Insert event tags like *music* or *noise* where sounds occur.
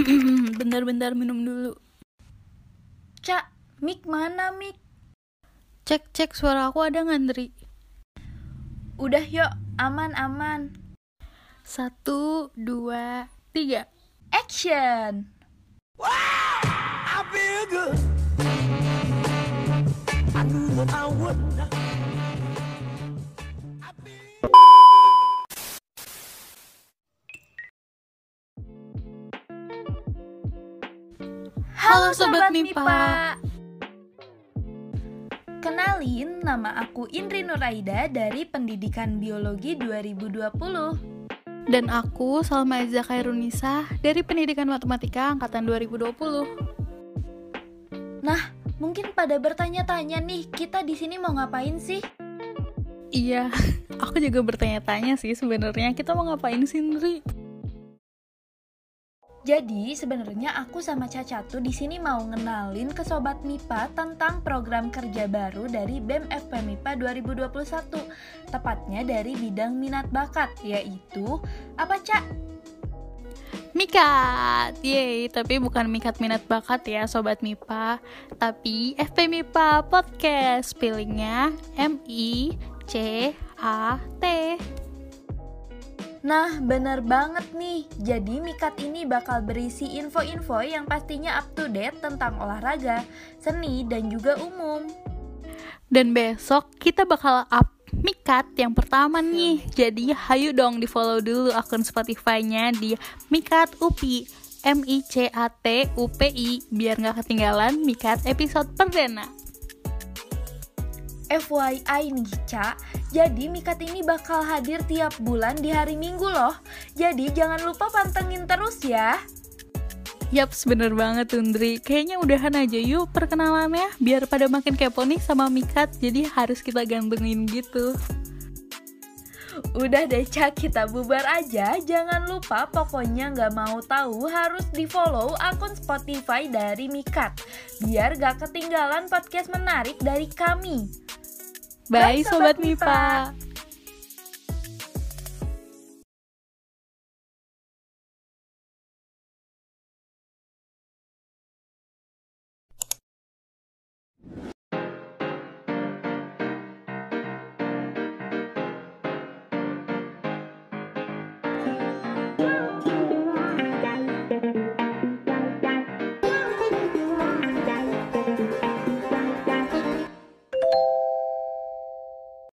Bentar-bentar minum dulu. Cak, mic mana mic? Cek cek suara aku ada ngantri. Udah yuk, aman-aman. Satu, dua, tiga. Action! I feel good. I knew that I would. Halo, Sobat Mipa. Kenalin, nama aku Indri Nuraida dari Pendidikan Biologi 2020. Dan aku Salma Eza Khairunisa dari Pendidikan Matematika Angkatan 2020. Nah, mungkin pada bertanya-tanya nih, kita di sini mau ngapain sih? Iya, *laughs* aku juga bertanya-tanya sih sebenarnya kita mau ngapain sih, Indri? Jadi sebenarnya aku sama Caca tuh di sini mau ngenalin ke sobat MIPA tentang program kerja baru dari BEM FP MIPA 2021. Tepatnya dari bidang minat bakat yaitu apa, Cak? Mikat, yeay, tapi bukan mikat minat bakat ya Sobat MIPA Tapi FP MIPA Podcast, spellingnya M-I-C-A-T Nah, bener banget nih. Jadi Mikat ini bakal berisi info-info yang pastinya up to date tentang olahraga, seni, dan juga umum. Dan besok kita bakal up Mikat yang pertama nih Jadi hayu dong di follow dulu akun Spotify-nya di Mikat UPI M-I-C-A-T U-P-I Biar nggak ketinggalan Mikat episode perdana FYI nih, Ca. Jadi Mikat ini bakal hadir tiap bulan di hari Minggu loh. Jadi jangan lupa pantengin terus ya. Yaps, bener banget Undri Kayaknya udahan aja yuk perkenalannya Biar pada makin kepo nih sama Mikat Jadi harus kita gantungin gitu Udah deh Ca, kita bubar aja. Jangan lupa pokoknya nggak mau tahu harus di follow akun Spotify dari Mikat. Biar gak ketinggalan podcast menarik dari kami. Bye, Bye, Sobat Sobat Mipa.